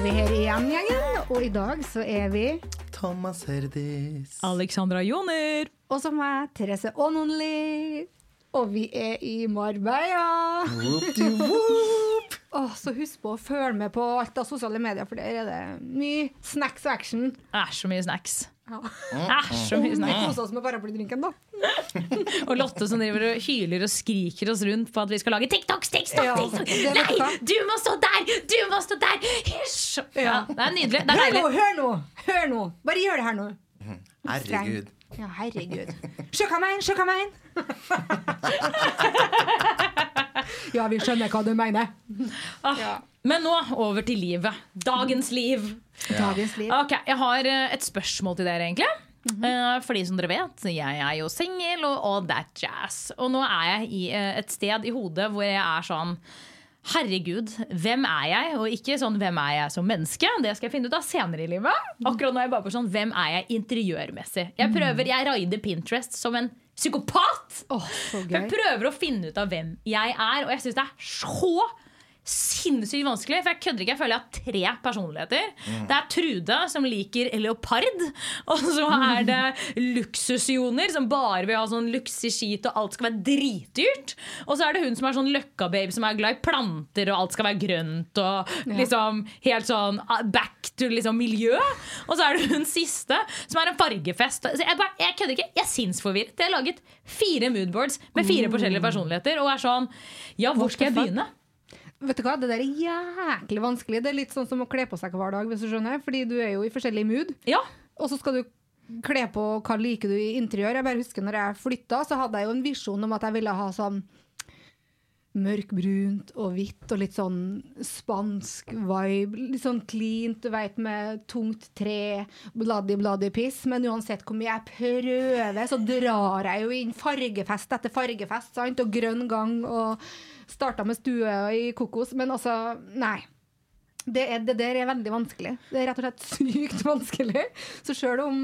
er vi her igjen, gjengen. Og i dag så er vi Thomas Herdis. Alexandra Joner. Og så meg, Therese Ononli. Og vi er i Marbella. Whoop-de-whoop. Så husk på å følge med på alt av sosiale medier, for der er det mye snacks og action. er så mye snacks. Ja. Æsj, så mye Vi snacks. oss med paraplydrinken, da. Og Lotte som driver og hyler og skriker oss rundt på at vi skal lage TikToks, TikTok, TikTok. du. Nei, du må stå der! Du må stå der! Hysj! Ja, det er nydelig. Det er Hør nå, hør nå! Hør nå! Bare gjør det her nå. Herregud. Ja, herregud. Sjekk meg inn, sjekk meg inn! ja, vi skjønner hva du mener. Ja. Men nå over til livet. Dagens liv. Dagens liv. Ok, Jeg har eh, et spørsmål til dere, egentlig. Eh, Fordi som dere vet, jeg er jo singel og all that jazz. Og nå er jeg i eh, et sted i hodet hvor jeg er sånn Herregud, hvem er jeg? Og ikke sånn hvem er jeg som menneske? Det skal jeg finne ut av senere i livet. Akkurat nå er jeg bare på sånn hvem er jeg interiørmessig? Jeg prøver, jeg raider Pinterest som en psykopat! Oh, jeg prøver å finne ut av hvem jeg er, og jeg syns det er så sinnssykt vanskelig. For jeg kødder ikke, jeg føler jeg har tre personligheter. Det er Trude, som liker leopard. Og så er det luksusjoner, som bare vil ha sånn luksusskit, og alt skal være dritdyrt. Og så er det hun som er sånn løkkababe, som er glad i planter, og alt skal være grønt. Og liksom helt sånn ah, back to liksom miljø. Og så er det hun siste, som er en fargefest. Så jeg, bare, jeg kødder ikke, jeg er sinnsforvirret. Jeg har laget fire moodboards med fire forskjellige personligheter, og er sånn Ja, hvor skal jeg begynne? Vet du hva, Det der er jæklig vanskelig. Det er litt sånn som å kle på seg hver dag, hvis du skjønner. Fordi du er jo i forskjellig mood. Ja, Og så skal du kle på hva liker du i interiør. Jeg bare husker når jeg flytta, så hadde jeg jo en visjon om at jeg ville ha sånn mørkbrunt og hvitt og litt sånn spansk vibe. Litt sånn cleant, du veit, med tungt tre, bladdi-bladdi-piss. Men uansett hvor mye jeg prøver, så drar jeg jo inn fargefest etter fargefest, sant? Og grønn gang, og starta med stue i kokos. Men altså, nei. Det, er, det der er veldig vanskelig. Det er rett og slett sykt vanskelig. Så sjøl om,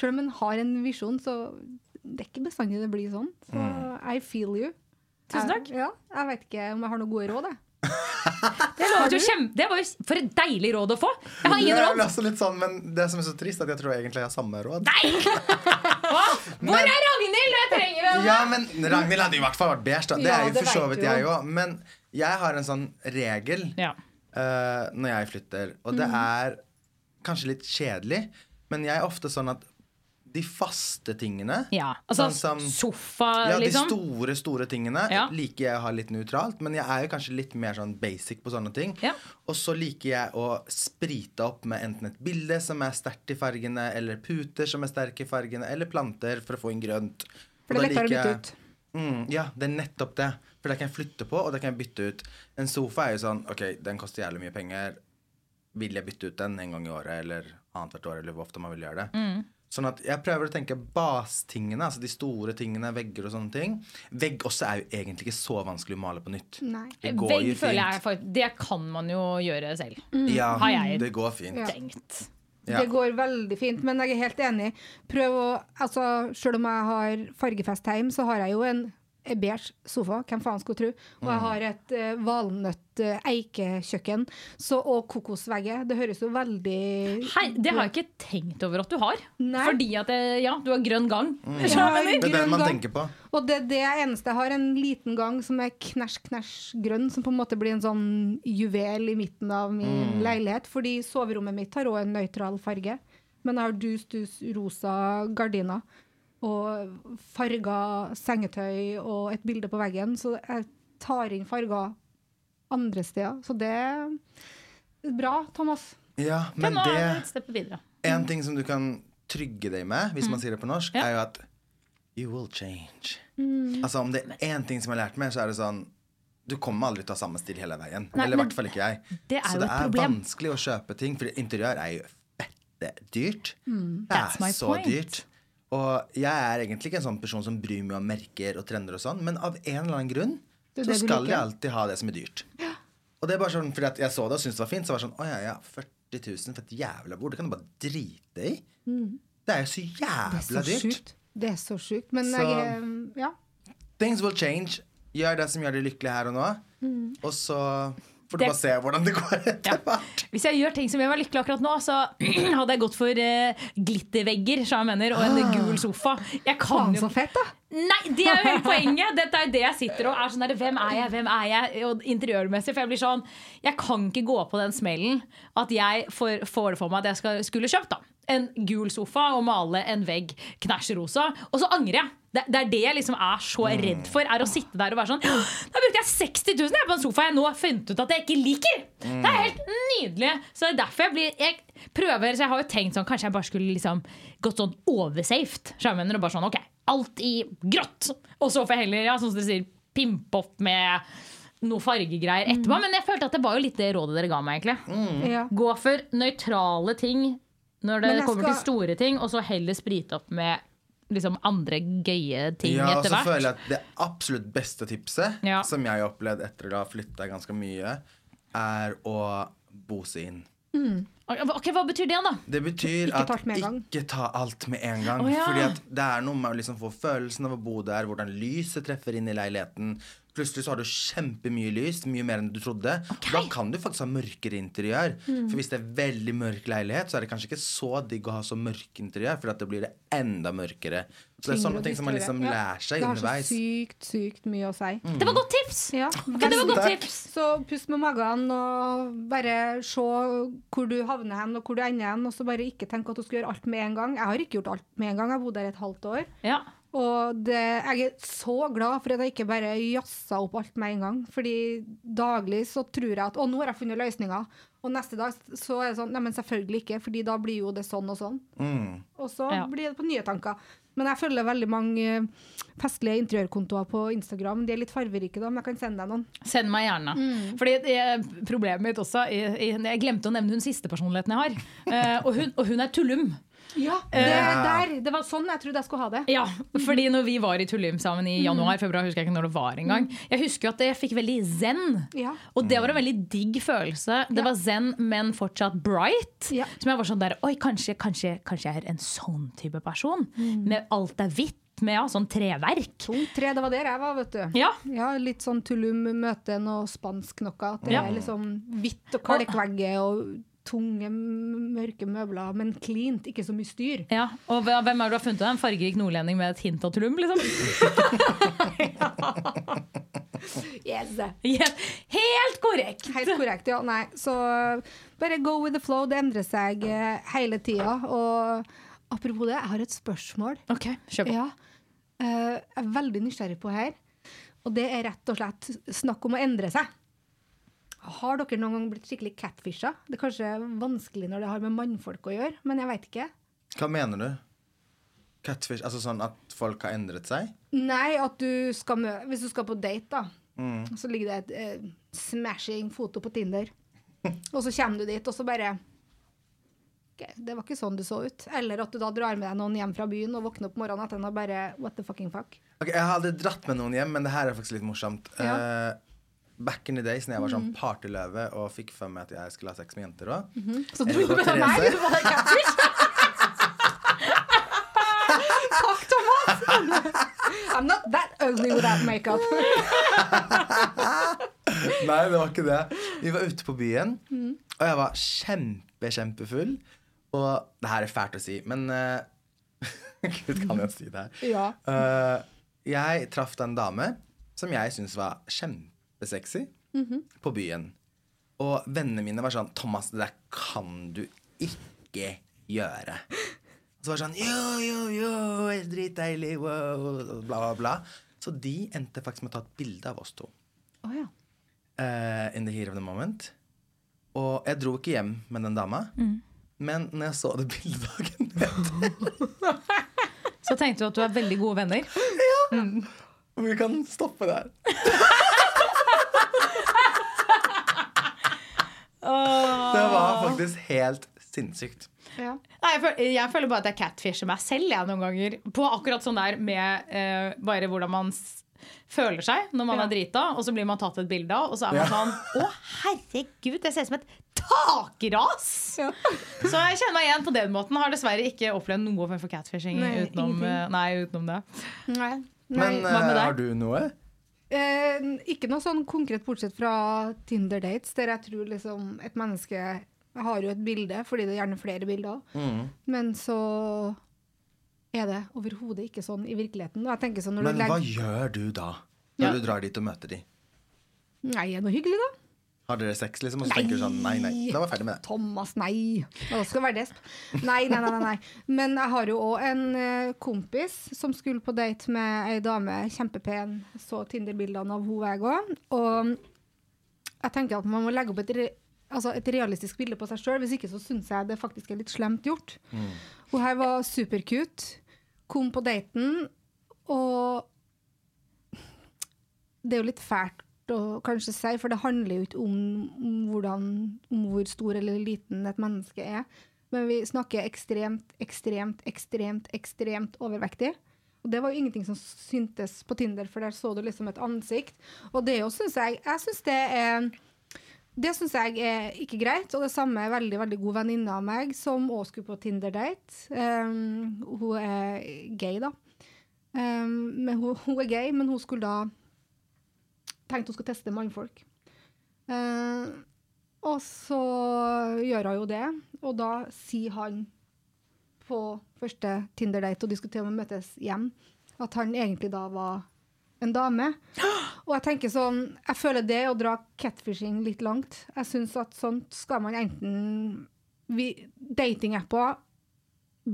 selv om en har en visjon, så det er ikke bestandig det blir sånn. Så I feel you. Tusen takk. Jeg, ja, jeg vet ikke om jeg har noen gode råd, jeg. det det var jo For et deilig råd å få! Jeg har ingen råd. Det, også litt sånn, men det som er så trist, er at jeg tror jeg egentlig har samme råd. Nei! Hva? Hvor er Ragnhild jeg trenger henne? Ja, men Ragnhild hadde i hvert fall vært beige, da. Det Ja, er jo for så vidt jeg òg. Men jeg har en sånn regel Ja. uh, når jeg flytter, og det er kanskje litt kjedelig, men jeg er ofte sånn at de faste tingene ja. Altså Sånn som- sofa, Ja, De liksom. store store tingene Ja. liker jeg å ha litt nøytralt, men jeg er jo kanskje litt mer sånn basic på sånne ting. Ja. Og så liker jeg å sprite opp med enten et bilde som er sterkt i fargene, eller puter som er sterke i fargene, eller planter for å få inn grønt. For det er da lettere å bytte ut. Mm, ja, det er nettopp det. For det kan jeg flytte på, og det kan jeg bytte ut. En sofa er jo sånn OK, den koster jævlig mye penger. Vil jeg bytte ut den en gang i året, eller annethvert år, eller hvor ofte man vil gjøre det? Mm. Sånn at jeg prøver å tenke bastingene, altså de store tingene, vegger og sånne ting. Vegg også er jo egentlig ikke så vanskelig å male på nytt. Nei. Det går Vegg jo føler jeg fint. for, Det kan man jo gjøre selv. Ja, Har jeg det går fint. Tenkt. Ja. Det går veldig fint, men jeg er helt enig. Prøv å, altså, Selv om jeg har fargefest hjemme, så har jeg jo en beige sofa. Hvem faen skulle tro? Og jeg har et uh, valnøtt-eikekjøkken og kokosvegger. Det høres jo veldig Hei, det har jeg ikke tenkt over at du har. Nei. Fordi at det, ja, du har grønn gang. Mm. Ja, Det er det den man gang. tenker på. Og det, det er eneste jeg har, en liten gang som er knæsj, knæsj grønn, som på en måte blir en sånn juvel i midten av min leilighet. Fordi soverommet mitt har òg en nøytral farge. Men jeg har dus, dus rosa gardiner. Og farga sengetøy og et bilde på veggen. Så jeg tar inn farger andre steder. Så det er bra, Thomas. Ja, Men det det et step videre. En ting som du kan trygge deg med, hvis man sier det på norsk, Ja. er jo at You will change. Mm. Altså Om det er én ting som jeg har lært meg, så er det sånn Du kommer aldri til å ha samme stil hele veien. Nei, Eller i hvert fall ikke jeg. det er så det er problem. vanskelig å kjøpe ting, for interiør er jo fette dyrt. Det Mm. That's my er så point. dyrt. Og jeg er egentlig ikke en sånn person som bryr meg om merker og trender og sånn, men av en eller annen grunn Det så skal jeg alltid ha det som er dyrt. Og det er bare sånn, fordi jeg så det og syntes det var fint, så var det sånn Å ja, ja, 40 000 for et jævla bord. Det kan du bare drite i. Det er jo så Mm. Det jævla så dyrt. Det er så sjukt. Men Så- jeg er Ja. Things will change. Gjør det som gjør deg lykkelig her og nå. Mm. Og så får du bare se hvordan det går etter hvert. Hvis jeg gjør ting som gjør meg lykkelig akkurat nå, så hadde jeg gått for uh, glittervegger som jeg mener, og en gul sofa. Jeg kan jo så fett, da! Nei, det er jo hele poenget! Dette er det jeg sitter og er sånn der, Hvem er jeg, hvem er jeg? Og interiørmessig. For jeg blir sånn Jeg kan ikke gå på den smellen at jeg får, får det for meg at jeg skal, skulle kjøpt da en gul sofa og male en vegg knæsjrosa, og så angrer jeg. Det, det er det jeg liksom er så redd for. Er å sitte der og være sånn Da brukte jeg 60 000 jeg på en sofa jeg nå har funnet ut at jeg ikke liker! Det er helt nydelig. Så det er derfor jeg blir Jeg prøver, så jeg har jo tenkt sånn Kanskje jeg bare skulle liksom gått sånn oversaved. skjønner Og bare sånn OK, alt i grått! Og så får jeg heller, ja, sånn som dere sier, pimpe opp med noe fargegreier etterpå. Men jeg følte at det var jo litt det rådet dere ga meg, egentlig. Ja. Gå for nøytrale ting når det kommer skal- til store ting, og så heller sprite opp med liksom andre gøye ting Ja, og etter så føler jeg at Det absolutt beste tipset, Ja. som jeg har opplevd etter å ha flytta ganske mye, er å bose inn. Ok, Hva betyr det, da? Det betyr Ikke at ikke ta alt med en gang. Oh, ja. Fordi at det er noe med å liksom få følelsen av å bo der, hvordan lyset treffer inn i leiligheten. Plutselig så har du kjempemye lys, mye mer enn du trodde. Da kan du faktisk ha mørkere interiør. Mm. For hvis det er veldig mørk leilighet, så er det kanskje ikke så digg å ha så mørk interiør, for da det blir det enda mørkere. Så det er sånne ting som man liksom Ja. lærer seg Det har så sykt, sykt mye å si. Det var godt tips! Ja, Okay, det var godt tips. Så pust med magen og bare se hvor du havner hen og hvor du ender hen. Og så bare ikke tenk at du skal gjøre alt med en gang. Jeg har ikke gjort alt med en gang. Jeg har bodd der et halvt år. Ja. Og det, jeg er så glad for at jeg ikke bare jazza opp alt med en gang. Fordi daglig så tror jeg at Å, nå har jeg funnet løsninger. Og neste dag så er det sånn Neimen, selvfølgelig ikke, fordi da blir jo det sånn og sånn. Mm. Og så Ja. blir det på nye tanker. Men jeg følger veldig mange eh, festlige interiørkontoer på Instagram. De er litt farverike, da, men jeg kan sende deg noen. Send meg gjerne. Fordi det, Problemet mitt også i, i, Jeg glemte å nevne hun siste personligheten jeg har. Eh, og, hun, og hun er Tullum. Ja, det, der, det var sånn jeg trodde jeg skulle ha det. Ja, fordi når vi var i Tullum sammen i januar, februar, husker jeg ikke når det var engang. Jeg husker jo at jeg fikk veldig zen. Ja. Og det var en veldig digg følelse. Det var zen, men fortsatt bright. Ja. Som jeg var sånn der Oi, kanskje, kanskje, kanskje jeg er en sånn type person? Med alt er hvitt. Med ja, sånn treverk. Tungt tre, det var der jeg var, vet du. Ja. Ja, litt sånn Tulum møte noe spansk noe. At det Ja. er liksom hvitt og kalkvegger og tunge, mørke møbler, men cleant, ikke så mye styr. ja. Og hvem er du har funnet? En fargerik nordlending med et hint av Tulum, liksom? Yes. Yes. Helt korrekt! Helt korrekt, ja. Nei, så bare go with the flow. Det endrer seg eh, hele tida. Og apropos det, jeg har et spørsmål. Ok, kjør på. Ja. eh, jeg er veldig nysgjerrig på her. Og det er rett og slett snakk om å endre seg. Har dere noen gang blitt skikkelig catfisha? Det er kanskje vanskelig når det har med mannfolk å gjøre, men jeg veit ikke. Hva mener du? Catfish? Altså sånn at folk har endret seg? Nei, at du skal mø Hvis du skal på date, da, Mm. så ligger det et eh, smashing foto på Tinder. og så kommer du dit, og så bare okay, Det var ikke sånn du så ut. Eller at du da drar med deg noen hjem fra byen og våkner opp morgenen etter og bare What the fucking fuck? Ok, Jeg har aldri dratt med noen hjem, men det her er faktisk litt morsomt. Ja. Mm. Back in the days når jeg var sånn partyløve og fikk for meg at jeg skulle ha sex med jenter òg. Så du Eller mener meg? Du var catfish? Takk, Thomas! I'm not that ugly without makeup. Nei, det var ikke det. Vi var ute på byen, Mm. og jeg var kjempe, kjempefull. Og det her er fælt å si, men uh, Gud, kan jeg si det her? Ja. Uh, jeg traff en dame som jeg syntes var kjempesexy Mhm. på byen. Og vennene mine var sånn Thomas, det der kan du ikke gjøre. Så var det sånn Jo, jo, jo, det er dritdeilig, wow, bla, bla, bla. Så de endte faktisk med å ta et bilde av oss to. Oh, ja. uh, in the heat of the moment. Og jeg dro ikke hjem med den dama. Men når jeg så det bildet dagen etter Så tenkte du at du er veldig gode venner. Og vi kan stoppe der. Det var faktisk helt sinnssykt. Ja. Nei, jeg, føler, jeg føler bare at jeg catfisher meg selv jeg, noen ganger. På akkurat sånn der med eh, bare hvordan man s føler seg når man Ja. er drita, og så blir man tatt et bilde av, og så er man Ja. sånn Å, herregud, jeg ser ut som et takras! Ja. Så jeg kjenner meg igjen på den måten. Har dessverre ikke opplevd noe form for catfishing Nei, utenom, eh, nei, utenom det. Nei. Nei. Men deg? har du noe? Eh, ikke noe sånn konkret bortsett fra Tinder-dates, der jeg tror liksom et menneske har jo et bilde, fordi det er gjerne flere bilder. Mm. Men så er det overhodet ikke sånn i virkeligheten. Sånn når Men du hva gjør du da? Når Ja. du drar dit og møter de? Nei, er noe hyggelig, da? Har dere sex, liksom? Og så tenker du sånn Nei, nei. Da var jeg ferdig med det. Thomas, nei. da skal være desp. Nei, nei, nei, nei, nei. Men jeg har jo òg en eh, kompis som skulle på date med ei dame, kjempepen. Så Tinder-bildene av henne jeg òg. Og jeg tenker at man må legge opp et, re altså et realistisk bilde på seg sjøl. Hvis ikke så syns jeg det faktisk er litt slemt gjort. Hun her var supercute. Kom på daten, og det er jo litt fælt å kanskje si, for det handler jo ikke om, om, hvordan, om hvor stor eller liten et menneske er. Men vi snakker ekstremt, ekstremt, ekstremt, ekstremt overvektig. Og det var jo ingenting som syntes på Tinder, for der så du liksom et ansikt. Og det jo syns jeg Jeg syns det er det syns jeg er ikke greit, og det samme er veldig veldig god venninne av meg som også skulle på Tinder-date. Um, hun er gay, da. Um, hun, hun er gay, men hun skulle da tenkte hun skulle teste mannfolk. Uh, og så gjør hun jo det, og da sier han på første Tinder-date, og de skulle til møtes hjem, at han egentlig da var en dame. Og jeg tenker sånn, jeg føler det å dra catfishing litt langt. Jeg syns at sånt skal man enten Datingapper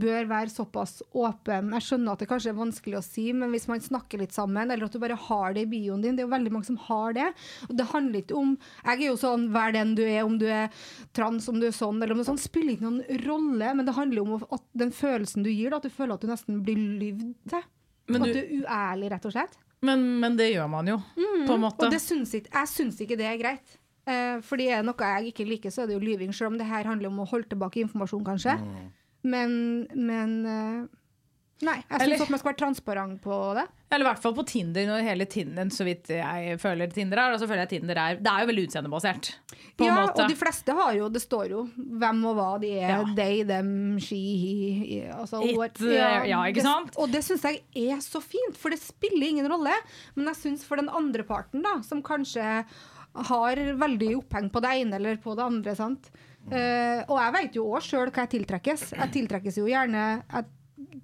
bør være såpass åpen. Jeg skjønner at det kanskje er vanskelig å si, men hvis man snakker litt sammen, eller at du bare har det i bioen din Det er jo veldig mange som har det. Og det handler ikke om Jeg er jo sånn, vær den du er, om du er trans, om du er sånn, eller er sånn, spiller ikke noen rolle, men det handler om at den følelsen du gir, da, at du føler at du nesten blir lyvd til. Men at du- du er uærlig, rett og slett. Men, men det gjør man jo, på en måte. Og det syns ikke, jeg syns ikke det er greit. Eh, fordi er det noe jeg ikke liker, så er det jo lyving. Selv om det her handler om å holde tilbake informasjon, kanskje. Men, men eh, Nei, jeg syns at man skal være transparent på det. Eller i hvert fall på Tinder, når hele Tinder, så vidt jeg føler Tinder er, og så føler jeg Tinder er Det er jo veldig utseendebasert. Ja, og de fleste har jo Det står jo hvem og hva de er. Ja. They, them, she, he. altså, It, what- ja, ikke det- sant? Og det syns jeg er så fint, for det spiller ingen rolle. Men jeg syns for den andre parten, da, som kanskje har veldig oppheng på det ene eller på det andre, sant. Eh, og jeg vet jo òg sjøl hva jeg tiltrekkes. Jeg tiltrekkes jo gjerne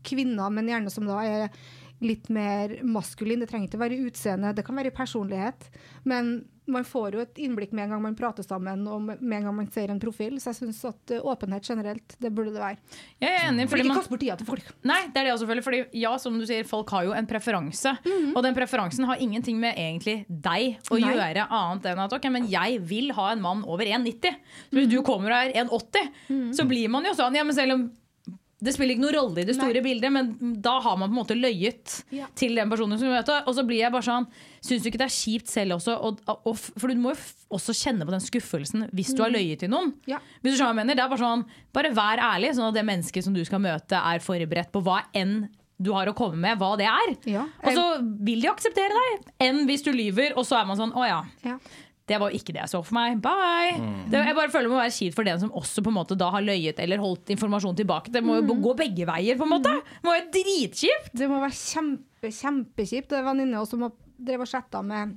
kvinner, men gjerne som da er litt mer maskulin. Det trenger ikke være utseende, det kan være personlighet. Men man får jo et innblikk med en gang man prater sammen, og med en gang man ser en profil. Så jeg syns at eh, åpenhet generelt, det burde det være. Jeg er enig, For fordi ikke kast bort tida til folk. Nei, det er det føler. Fordi ja, som du sier, folk har jo en preferanse. Og den preferansen har ingenting med egentlig deg å Nei. gjøre, annet enn at ok, men jeg vil ha en mann over 1,90. Så hvis du kommer og er 1,80, så blir man jo sånn. Ja, men selv om det spiller ikke noen rolle i det store bildet, men da har man på en måte løyet Ja. til den personen som møter. Og så blir jeg bare sånn Syns du ikke det er kjipt selv også? Og, og, for du må jo også kjenne på den skuffelsen hvis du har løyet til noen. Ja. Hvis du skjønner hva jeg mener, det er Bare sånn Bare vær ærlig, sånn at det mennesket som du skal møte, er forberedt på hva enn du har å komme med, hva det er. Ja. Og så vil de akseptere deg, enn hvis du lyver, og så er man sånn Å ja. Det var ikke det jeg så for meg. Bye! Det, jeg bare føler det må være kjipt for den som også på en måte da har løyet eller holdt informasjon tilbake. Det må jo gå begge veier, på en måte. Det må være dritkjipt! Det må være kjempe, kjempekjipt. Det er en venninne som drev og chatta med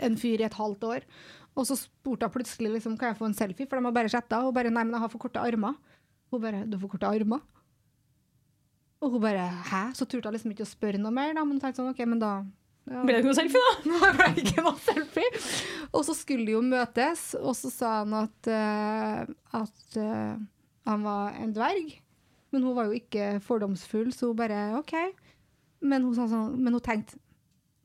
en fyr i et halvt år. Og så spurte hun plutselig liksom, kan jeg få en selfie, for de har bare chatta. Og hun bare nei, men jeg har for korte armer. Hun bare du har for korte armer? Og hun bare hæ? Så turte hun liksom ikke å spørre noe mer, da. Men tenkte sånn, ok, men da ja. Ble det ikke noe selfie, da? Nå ble det ikke noe selfie. Og så skulle de jo møtes, og så sa han at, uh, at uh, han var en dverg. Men hun var jo ikke fordomsfull, så hun bare OK. Men hun, sa sånn, men hun tenkte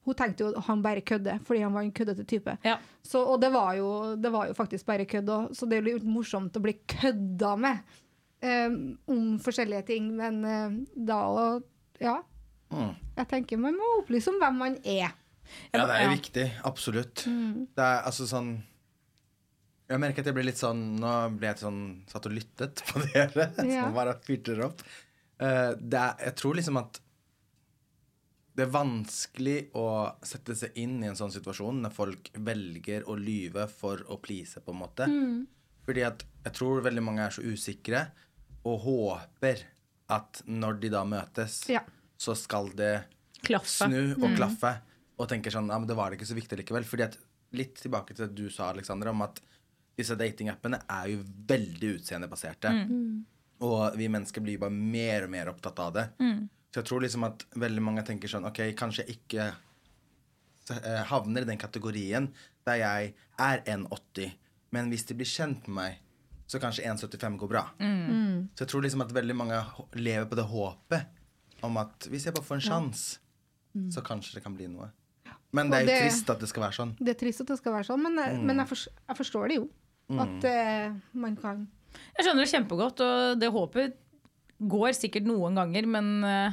hun tenkte jo at han bare kødder, fordi han var en køddete type. Ja. Så, og det var, jo, det var jo faktisk bare kødd òg, så det er jo litt morsomt å bli kødda med um, om forskjellige ting. Men uh, da òg Ja. Jeg tenker Man må opplyse om hvem man er. Ja, det er Ja. viktig. Absolutt. Det er altså sånn Jeg merker at jeg blir litt sånn Nå ble jeg sånn satt og lyttet på dere, Ja. som bare fyrte opp. Det er, jeg tror liksom at det er vanskelig å sette seg inn i en sånn situasjon når folk velger å lyve for å please, på en måte. Fordi at jeg tror veldig mange er så usikre og håper at når de da møtes, Ja. Så skal det Klaffe. snu og klaffe. Og tenker sånn, ja, men det var ikke så viktig likevel. Fordi at, litt tilbake til det du sa, Alexandra, om at disse datingappene er jo veldig utseendebaserte. Og vi mennesker blir bare mer og mer opptatt av det. Så jeg tror liksom at veldig mange tenker sånn, ok, kanskje jeg ikke eh, havner i den kategorien der jeg er 1,80, men hvis de blir kjent med meg, så kanskje 1,75 går bra. Så jeg tror liksom at veldig mange lever på det håpet om at hvis jeg bare får en sjanse, så kanskje det kan bli noe. Men det er jo det- trist at det skal være sånn. Det er trist at det skal være sånn, men, jeg- men jeg, fors- jeg forstår det jo. At uh, man kan Jeg skjønner det kjempegodt, og det håpet går sikkert noen ganger, men uh,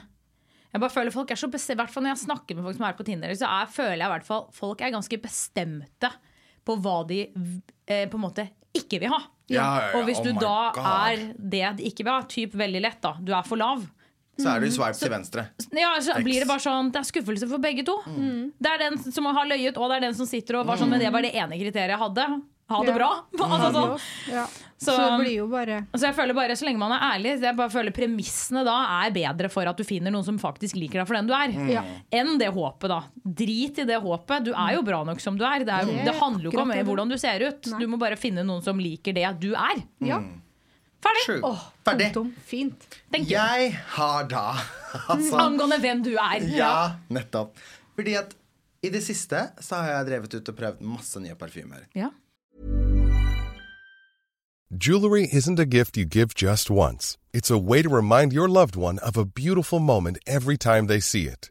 jeg bare føler folk er så bestemt, I hvert fall når jeg snakker med folk som er på Tinder, så er, føler jeg i hvert fall folk er ganske bestemte på hva de eh, på en måte ikke vil ha. Ja, ja, ja. Og hvis du Oh da God. er det de ikke vil ha, typ veldig lett, da, du er for lav, Så er det jo swipe til venstre. ja, så X. blir det bare sånn Det er skuffelse for begge to. Det er den som har løyet, og det er den som sitter og var sånn Men det var det ene kriteriet jeg hadde. Ha det Ja. bra. Altså, sånn. Ja. Så- Så, det blir jo bare Så jeg føler bare, Så lenge man er ærlig, så jeg bare føler premissene da er bedre for at du finner noen som faktisk liker deg for den du er, Ja. enn det håpet. da Drit i det håpet. Du er jo bra nok som du er. Det, er, det handler jo ikke om hvordan du ser ut. Nei. Du må bare finne noen som liker det du er. Ja. Ferdig. True. Åh, Ferdig. punktum. Fint. Jeg. Jeg har da altså Angående hvem du er. Ja, nettopp. Fordi at i det siste så har jeg drevet ut og prøvd masse nye parfymer. Ja. Jewelry isn't a gift you give just once. It's a way to remind your loved one of a beautiful moment every time they see it.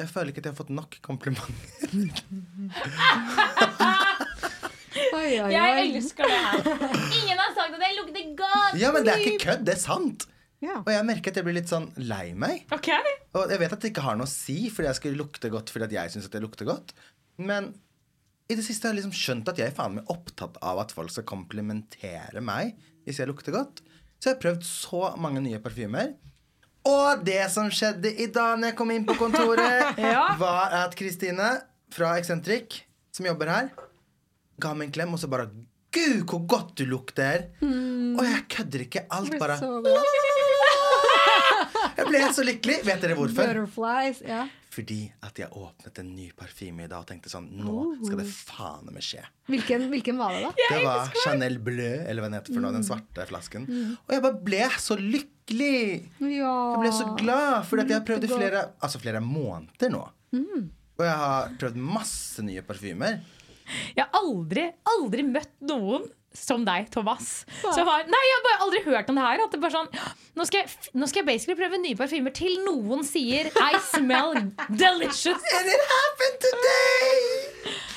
jeg føler ikke at jeg har fått nok komplimenter. Oi, oi, Jeg elsker det her. Ingen har sagt at det lukter godt. Ja, men det er ikke kødd, det er sant. Ja. Og jeg merker at jeg blir litt sånn lei meg. Ok. Og jeg vet at det ikke har noe å si fordi jeg skal lukte godt fordi at jeg syns det lukter godt. Men i det siste har jeg liksom skjønt at jeg er faen meg opptatt av at folk skal komplimentere meg hvis jeg lukter godt. Så jeg har prøvd så mange nye parfymer. Og det som skjedde i dag når jeg kom inn på kontoret, Ja. var at Kristine fra Eksentrik, som jobber her, ga meg en klem, og så bare Gud, hvor godt du lukter! Og jeg kødder ikke. Alt bare Jeg ble så lykkelig. Vet dere hvorfor? Butterflies. Ja. Fordi at jeg åpnet en ny parfyme i dag og tenkte sånn Nå skal det faen meg skje. Hvilken, hvilken var det, da? Det var Chanel Bleu, eller hva den heter for noe, den svarte flasken. Og jeg bare ble så lykkelig. Ja. Jeg ble så glad, for jeg har prøvd i flere, altså flere måneder nå. Og jeg har prøvd masse nye parfymer. Jeg har aldri, aldri møtt noen som deg, Thomas. Som har, nei, jeg har bare aldri hørt om det her. At det bare sånn, nå, skal jeg, nå skal jeg basically prøve nye parfymer til noen sier I smell delicious. And it happened today!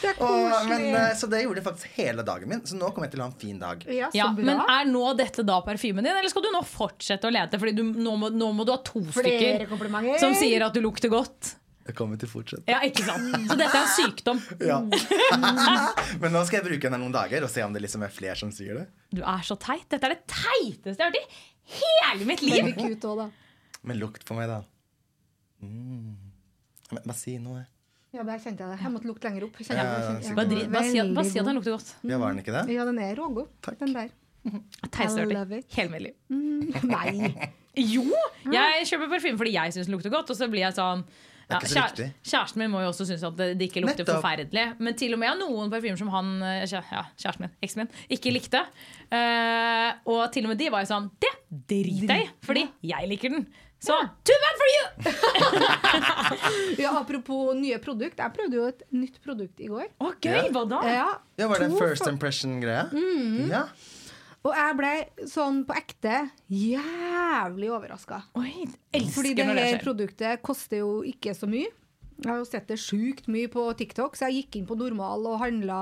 Det er Og, koselig. men, eh, så det gjorde faktisk hele dagen min. Så nå kommer jeg til å ha en fin dag. ja, Ja, men er nå dette da parfymen din, eller skal du nå fortsette å lete? Fordi du, nå, må, nå må du ha to Flere stykker som sier at du lukter godt. Jeg kommer til å fortsette. Ja, ikke sant? Så dette er en sykdom. Ja. Men nå skal jeg bruke den her noen dager og se om det liksom er flere som sier det. Du er så teit. Dette er det teiteste jeg har hørt i hele mitt liv. Cute også, da. Men lukt på meg, da. Mm. Men bare si noe. Ja, der kjente jeg det. Jeg måtte lukte lenger opp. Ja, jeg- ja, Bare, si, bare si at den lukter godt. Ja, var den ikke det? Ja, den er rågod, Takk. den der. I love it. Helt nydelig. Nei. Jo! Jeg kjøper parfyme fordi jeg syns den lukter godt, og så blir jeg sånn ja, ikke kjær- Kjæresten min må jo også synes at det, det ikke lukter Nettopp. forferdelig. Men til og med noen parfymer som han eh, ja, kjæresten min, eksen min, ikke likte. Uh, og til og med de var jo sånn Det driter jeg i, fordi jeg liker den. Så too bad for you! Ja, apropos nye produkt. Jeg prøvde jo et nytt produkt i går. Å, gøy! Hva da? Ja, Ja, Var det en first impression-greie? Ja. Og jeg ble sånn på ekte jævlig overraska. Fordi det når det her produktet koster jo ikke så mye. Jeg har jo sett det sjukt mye på TikTok, så jeg gikk inn på normal og handla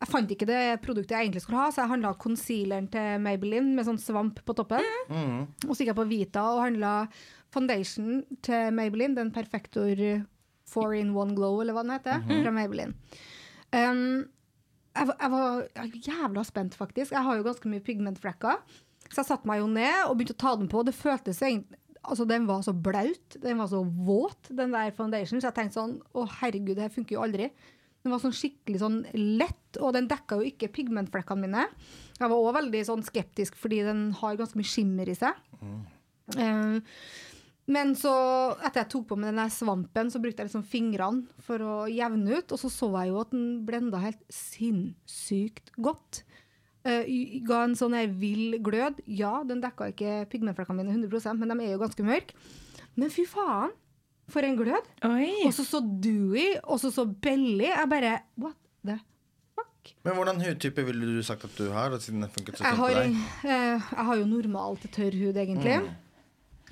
Jeg fant ikke det produktet jeg egentlig skulle ha, så jeg handla concealeren til Maybelline med sånn svamp på toppen. Og så gikk jeg på Vita og handla foundation til Maybelline, den Perfector 4 in 1 Glow, eller hva den heter, fra Maybelline. Um, jeg, var- jeg var jævla spent, faktisk. Jeg har jo ganske mye pigmentflekker. Så jeg satte meg jo ned og begynte å ta den på. Det føltes egentlig Altså, den var så blaut, den var så våt, den der foundation, så jeg tenkte sånn Å, herregud, det her funker jo aldri. Den var sånn skikkelig sånn lett, og den dekka jo ikke pigmentflekkene mine. Jeg var òg veldig sånn skeptisk fordi den har ganske mye skimmer i seg. Eh, men så, etter jeg tok på meg den der svampen, så brukte jeg liksom fingrene for å jevne ut, og så så jeg jo at den blenda helt sinnssykt godt. Uh, ga en sånn her vill glød. Ja, den dekka ikke pigmentflekkene mine 100% men de er jo ganske mørke. Men fy faen, for en glød! Oi. Og så så dewy, og så så belly. Jeg bare What the fuck? Men hvordan hudtype ville du sagt at du har? Siden det funket så Jeg fint har, på deg? eh, jeg har jo normal til tørr hud, egentlig. Mm.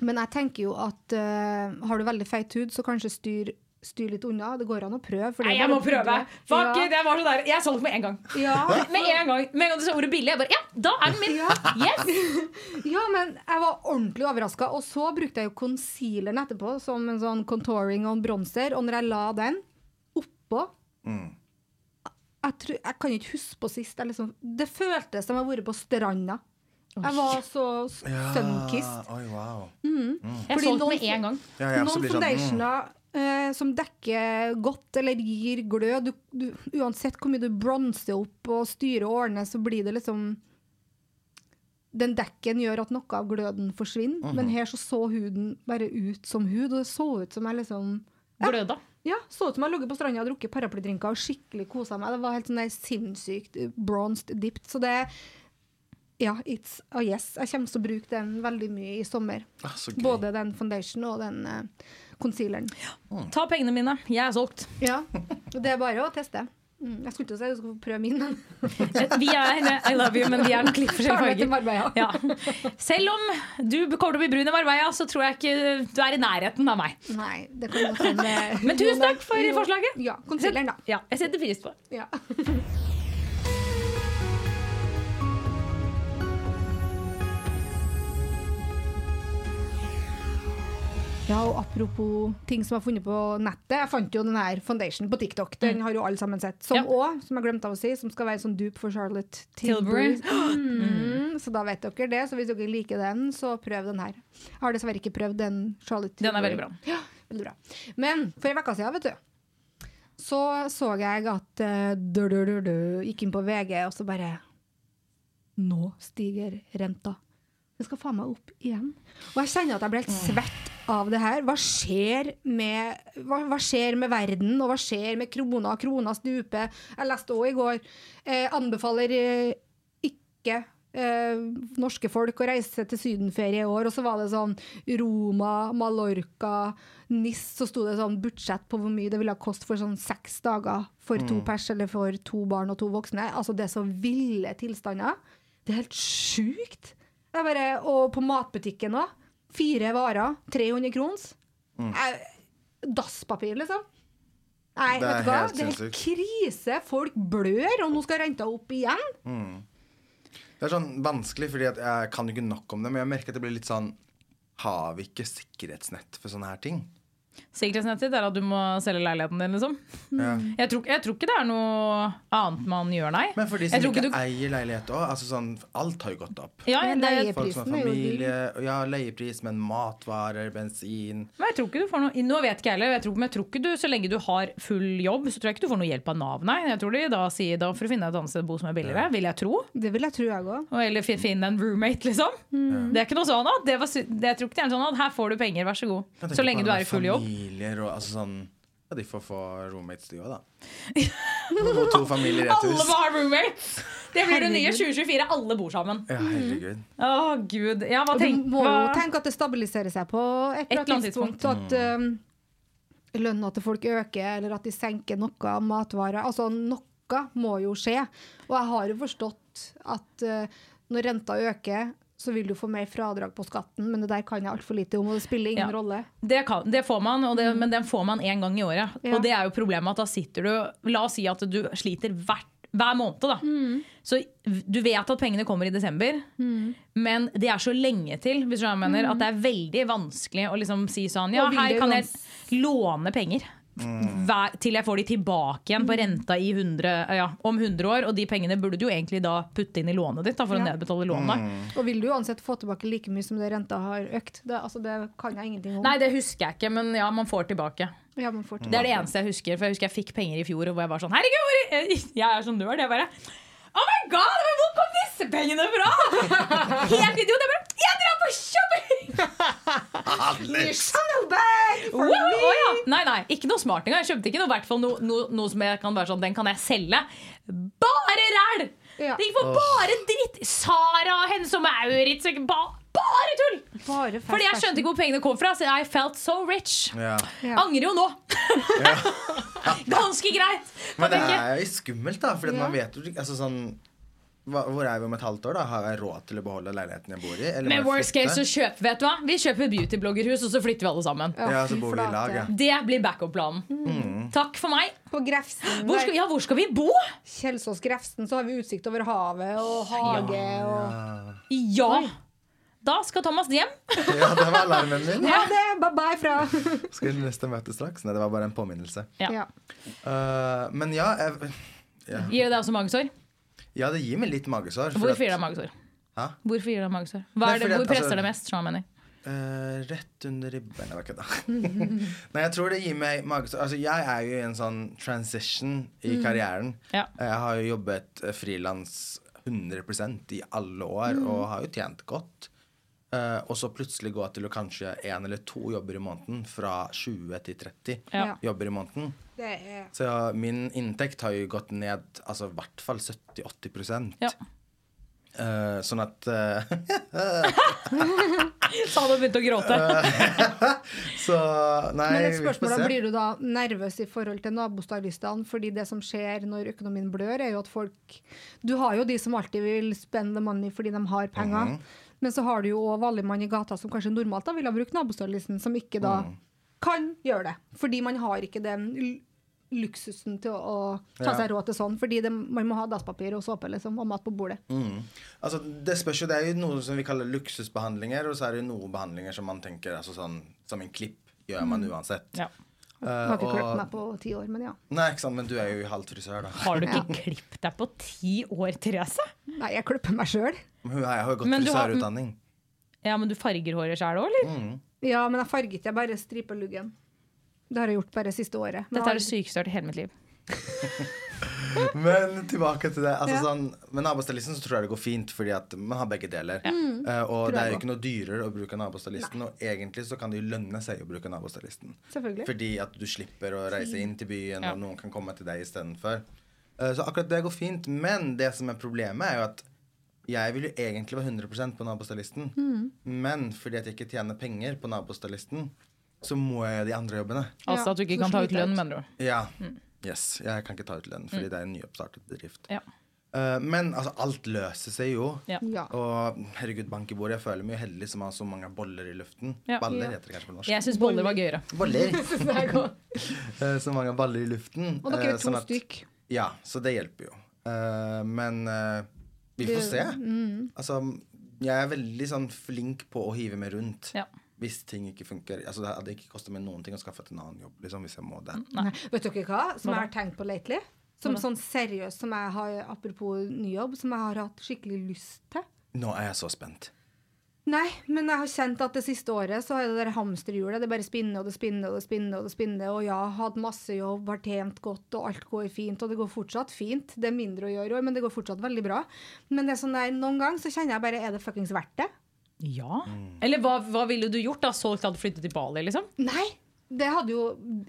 Men jeg tenker jo at uh, har du veldig feit hud, så kanskje styr, styr litt unna. Det går an å prøve. for det Nei, jeg må prøve. Fuck ja. jeg var så der. Jeg solgte med en gang. Ja, Med en gang Med en gang du sa ordet billig, jeg bare Ja, da er den min! Yes! ja, men jeg var ordentlig overraska. Og så brukte jeg jo concealeren etterpå som en sånn contouring og en bronser. Og når jeg la den oppå Mm. jeg, tror, jeg kan ikke huske på sist. Jeg liksom, det føltes som jeg har vært på stranda. Jeg var så sunkissed. Oi, wow. Jeg Fordi solgte noen- med en gang. Ja, jeg Noen foundationer sånn, mm. eh, som dekker godt eller gir glød du, du, Uansett hvor mye du bronser opp og styrer og ordner, så blir det liksom Den dekken gjør at noe av gløden forsvinner, -hmm. men her så så huden bare ut som hud, og det så ut som jeg liksom Gløda. ja, så ut som jeg lå på stranda og drukket paraplydrinker og skikkelig kosa meg. Det var helt sånn der sinnssykt bronzed dipped. Så det Ja, it's a yes. Jeg kommer til å bruke den veldig mye i sommer. Ah, så gøy. Både den foundation og den uh, concealeren. Ta pengene mine. Jeg er solgt. Ja, det er bare å teste. Mm, jeg skulle ikke si du skulle få prøve min, men Vi er I love you, men vi er nok litt forskjellige farger. Ja. Selv om du kommer til å bli brun i Marbella, så tror jeg ikke du er i nærheten av meg. Nei, det kan godt hende. Men tusen takk for forslaget. Ja, concealeren, da. Ja, jeg setter pris på det. Ja. Ja, og apropos ting som er funnet på nettet. Jeg fant jo den her foundation på TikTok. Den har jo alle sammen sett. Som Ja. som jeg glemte av å si, som skal være sånn dupe for Charlotte Tilbury. Tilbury. Mm, så da vet dere det. Så hvis dere liker den, så prøv den her. Jeg har dessverre ikke prøvd den Charlotte Tilbury. Den er veldig bra. Ja, veldig bra. Men for en uke siden, vet du, så så jeg at uh, du, du, du, du, gikk inn på VG, og så bare Nå stiger renta. Den skal faen meg opp igjen. Og jeg kjenner at jeg blir helt svett av det her. Hva skjer med, hva, hva skjer med verden, og hva skjer med krona? Krona stuper. Jeg leste òg i går eh, anbefaler eh, ikke eh, norske folk å reise til sydenferie i år. Og så var det sånn Roma, Mallorca, NIS, så sto det sånn budsjett på hvor mye det ville koste for sånn seks dager for to pers eller for to barn og to voksne. Altså det er så ville tilstander. Det er helt sjukt. Det bare, og på matbutikken òg. Fire varer, 300 krons. Mm. Dasspapir, liksom. Nei, Det er vet du hva? Det er helt krise. Folk blør, og nå skal renta opp igjen. Det er sånn vanskelig, fordi jeg kan jo ikke nok om det, men jeg merker at det blir litt sånn Har vi ikke sikkerhetsnett for sånne her ting? Sikkerhetsnettet er at du må selge leiligheten din, liksom. Ja. Jeg tror, jeg tror ikke det er noe annet man gjør, nei. Men for de som ikke du- eier leilighet òg, altså sånn, alt har jo gått opp. ja, det, Folk som har familie, ja, leiepris, men matvarer, bensin Men jeg tror ikke du får noe Nå vet ikke jeg heller, men jeg tror ikke du, så lenge du har full jobb, så tror jeg ikke du får noe hjelp av Nav, nei. Jeg tror de da sier da for å finne et annet sted å bo som er billigere, vil jeg tro. Det vil jeg tro, jeg òg. Eller finne en roommate, liksom. Det er ikke noe sånn at det var, det, Jeg tror ikke det er sånn at her får du penger, vær så god. Så lenge du er i full jobb. Familier og altså sånn Ja, de får få roommates, de òg, da. Og to familier i et Alle må ha roommates! Det blir det nye 2024. Alle bor sammen. Ja, herregud. Å, gud. Ja, hva tenk, du må jo tenke at det stabiliserer seg på et eller annet tidspunkt. At um, lønna til folk øker, eller at de senker noe av matvarer. Altså noe må jo skje. Og jeg har jo forstått at uh, når renta øker, så vil du få mer fradrag på skatten, men det der kan jeg altfor lite om, og det spiller ingen Ja. rolle. det, kan, det får man, det, men den får man én gang i året. Ja. Og det er jo problemet at da sitter du La oss si at du sliter hvert, hver måned, da. Så du vet at pengene kommer i desember, men det er så lenge til hvis du mener, at det er veldig vanskelig å liksom si sånn Ja, her kan jeg låne penger. Hver, til jeg får de tilbake igjen på renta i 100, ja, om 100 år. Og de pengene burde du jo egentlig da putte inn i lånet ditt da, for å nedbetale lånet. Og vil du uansett få tilbake like mye som det renta har økt? Det, altså, det kan jeg ingenting om. Nei, det husker jeg ikke, men ja, man får tilbake. Ja, man får Det er det eneste jeg husker. For jeg husker jeg fikk penger i fjor, og hvor jeg var sånn Herregud, jeg er sånn nerd. Jeg bare Oh my god, hvor kom disse pengene fra?! Helt idiot. Jeg bare Jeg drar på shopping! Wow, oh ja. Nei, nei, ikke noe smart engang. Jeg kjøpte ikke noe, no, no, noe, som jeg kan være sånn Den kan jeg selge. Bare ræl! Ja. Det gikk for bare dritt. Sara, Hennes og Maurits. ba- Bare tull! Bare fast Fordi jeg skjønte ikke hvor pengene kom fra. Så I felt so rich. Ja. Ja. Angrer jo nå. Ganske greit. Men det er jo skummelt, da. Fordi Ja. man vet jo ikke altså sånn hva, Hvor er vi om et halvt år? da? Har jeg råd til å beholde leiligheten jeg bor i? Eller Med worst case så kjøper Vet du hva? Vi kjøper beautybloggerhus, og så flytter vi alle sammen. Ja, så bor vi i lag, ja. Det blir backup-planen. Mm. Takk for meg. På Grefsen, Hvor skal, ja, hvor skal vi bo? Kjelsås Grefsen, så har vi utsikt over havet og hage og Ja! Da skal Thomas hjem. Ja, det var alarmen min. Ja, det er bye-bye fra Skal vi neste møte straks? Nei, det var bare en påminnelse. Ja. ja. Uh, men ja, jeg, ja Gir det deg også magesår? Ja, det gir meg litt magesår. Hvorfor gir det magesår? Hæ? Hvorfor gir det magesår? Hva er det, hvor presser altså- det mest? Jeg mener. Eh, rett under ribben. Jeg vet. Nei, jeg tror det gir meg magesår. Altså, jeg er jo i en sånn transition i karrieren. Ja. Jeg har jo jobbet eh, frilans 100% i alle år og har jo tjent godt. Eh, og så plutselig gå til å kanskje én eller to jobber i måneden, fra 20 til 30 Ja. jobber i måneden. Det er Så ja, min inntekt har jo gått ned altså i hvert fall 70-80 Ja. uh, Sånn at Så hadde du begynt å gråte. Så nei, Men et vi får spørsmål da, se. Blir du da nervøs i forhold til nabostylistene? Fordi det som skjer når økonomien blør, er jo at folk Du har jo de som alltid vil spend the money fordi de har penger. Mhm. Men så har du jo òg vanlig mann i gata som kanskje normalt da ville ha brukt nabostørrelsen, som ikke da mm. kan gjøre det. Fordi man har ikke den luksusen til å, ta seg råd til sånn. Fordi det, man må ha dasspapir og såpe liksom, og mat på bordet. Mm. Altså, det spørs jo, det er jo noe som vi kaller luksusbehandlinger, og så er det jo noen behandlinger som man tenker altså sånn, Som en klipp gjør man uansett. Ja. Eh, Jeg har ikke klippet meg på ti år, men ja. Nei, ikke sant, men du er jo halvt frisør, da. Har du ikke klippet deg på ti år, Therese? Nei, jeg klipper meg sjøl. Hun- Jeg har jo gått frisørutdanning. Ja, men du farger håret sjøl òg, eller? Mm. Ja, men jeg farger ikke, jeg bare striper luggen. Det har jeg gjort bare siste året. Men Dette er det sykeste jeg har hørt i hele mitt liv. Men tilbake til det. Altså, Ja. sånn, med nabostylisten så tror jeg det går fint, fordi at man har begge deler. Eh, og det er jo ikke noe dyrere å bruke nabostylisten, og egentlig så kan det jo lønne seg å bruke nabostylisten. Fordi at du slipper å reise inn til byen, Ja. og noen kan komme til deg istedenfor. Uh, så akkurat det går fint. Men det som er problemet, er jo at jeg vil jo egentlig være 100% på nabostylisten. Mm. Men fordi at jeg ikke tjener penger på nabostylisten, så må jeg gjøre de andre jobbene. Altså Ja, at du ikke kan ta ut lønn, mener du. Ja. Yes. Jeg kan ikke ta ut lønn fordi det er en nyoppstartet bedrift. Ja. Uh, men altså, alt løser seg jo. Ja. Og herregud, bank i bordet. Jeg føler meg jo heldig som har så mange boller i luften. Ja. Baller Ja. heter det kanskje på norsk. Jeg syns boller var gøyere. Boller. Eh, så mange baller i luften. Og dere eh, er to sånn at- stykk. Ja, så det hjelper jo. Uh, men eh, vi får se. Mm. Altså, jeg er veldig sånn flink på å hive meg rundt. Ja. Hvis ting ikke funker altså Det hadde ikke kostet meg noen ting å skaffe et en annen jobb, liksom, hvis jeg må det. Nei. Vet dere hva som Hva jeg har tenkt på lately? Som sånn seriøst som jeg har, apropos ny jobb, som jeg har hatt skikkelig lyst til. Nå er jeg så spent. Nei, men jeg har kjent at det siste året så er det der hamsterhjulet. Det bare spinner og det spinner og det spinner. Og det spinner, og ja, hatt masse jobb, har tjent godt, og alt går fint. Og det går fortsatt fint. Det er mindre å gjøre òg, men det går fortsatt veldig bra. Men det er sånn der, noen ganger så kjenner jeg bare Er det fuckings verdt det? Ja. Eller hva, hva ville du gjort da? Solgt hadde flyttet til Bali, liksom? Nei! Det hadde jo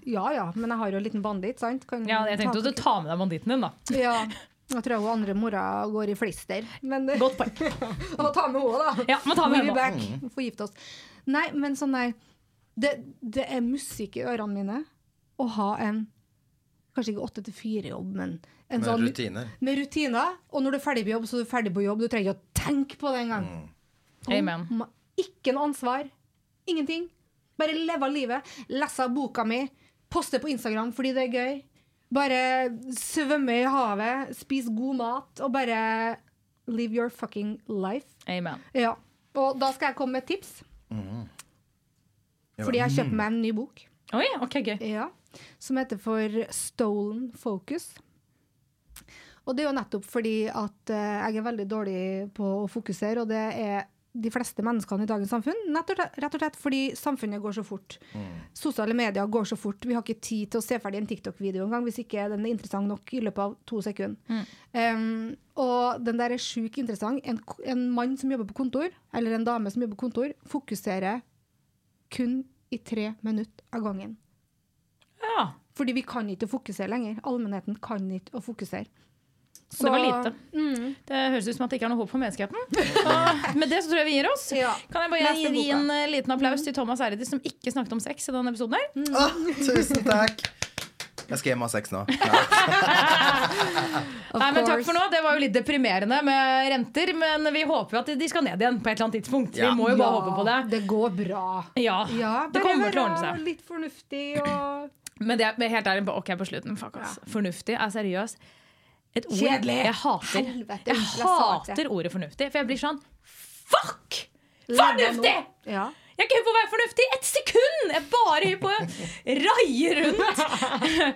Ja ja, men jeg har jo en liten banditt, sant? Kan Ja, jeg tenkte ta- du tar med deg banditten din, da. Ja. Jeg tror hun andre mora går i flister. Men det, Godt poeng. Og ta med henne, da. Ja, må ta med henne. back. Få gifte oss. Nei, men sånn der det, det er musikk i ørene mine å ha en Kanskje ikke åtte til fire-jobb, men en Med sånn rutiner. med rutiner. Og når du er ferdig på jobb, så er du ferdig på jobb. Du trenger ikke å tenke på det engang. Mm. Amen. Ikke noe ansvar. Ingenting. Bare leve livet. Lese boka mi. Poste på Instagram fordi det er gøy. Bare svømme i havet, spise god mat og bare live your fucking life. Amen. Ja. Og da skal jeg komme med et tips, Mm. fordi jeg kjøper meg en ny bok. Oi, ok, gøy. Ja, som heter for Stolen Focus. Og det er jo nettopp fordi at eh, jeg er veldig dårlig på å fokusere, og det er de fleste menneskene i dagens samfunn. Nett og rett og slett fordi samfunnet går så fort. Sosiale medier går så fort. Vi har ikke tid til å se ferdig en TikTok-video engang hvis ikke den er interessant nok i løpet av to sekunder. Um, og den der er sjukt interessant. En, en mann som jobber på kontor, eller en dame som jobber på kontor, fokuserer kun i tre minutter av gangen. Ja. Fordi vi kan ikke fokusere lenger. Allmennheten kan ikke å fokusere. Og det var lite. Mm. Det høres ut som at det ikke er noe håp for menneskeheten. Og med det så tror jeg vi gir oss. Ja. Kan jeg bare gi, gi en eh, liten applaus til Thomas Eridis, som ikke snakket om sex i denne episoden her? Å, tusen takk! Jeg skal hjem og ha sex nå. Nei, men Takk for nå. Det var jo litt deprimerende med renter, men vi håper jo at de skal ned igjen på et eller annet tidspunkt. Ja. Vi må jo bare håpe på det. Det går bra. Ja, Ja, det kommer til å ordne seg. Litt fornuftig og Men det er helt ærlig, ok på slutten. Fuck, ass. Fornuftig er seriøst. Et ord Kjedelig. jeg hater. Helvete, Jeg hater ordet fornuftig, for jeg blir sånn Fuck! Fornuftig! Ja. Jeg er ikke hypp på å være fornuftig ett sekund! Jeg er bare hypp på å raie rundt.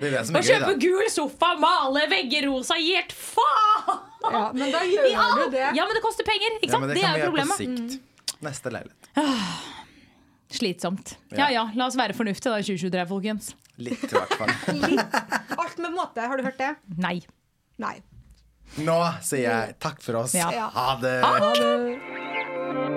Det er det som Og er kjøpe gul sofa, male vegger rosa, gi helt faen! ja, men da gjør Ja, du det. ja, men det koster penger, ikke Ja, sant? men det det, kan er vi jo gjøre på problemet. Mm. Neste leilighet. Slitsomt. Ja. Ja ja, la oss være fornuftige da i 2023, folkens. Litt, i hvert fall. Alt med måte. Har du hørt det? Nei. Nei. Nå sier jeg takk for oss. Ja. Ja. Ha det. Ha det.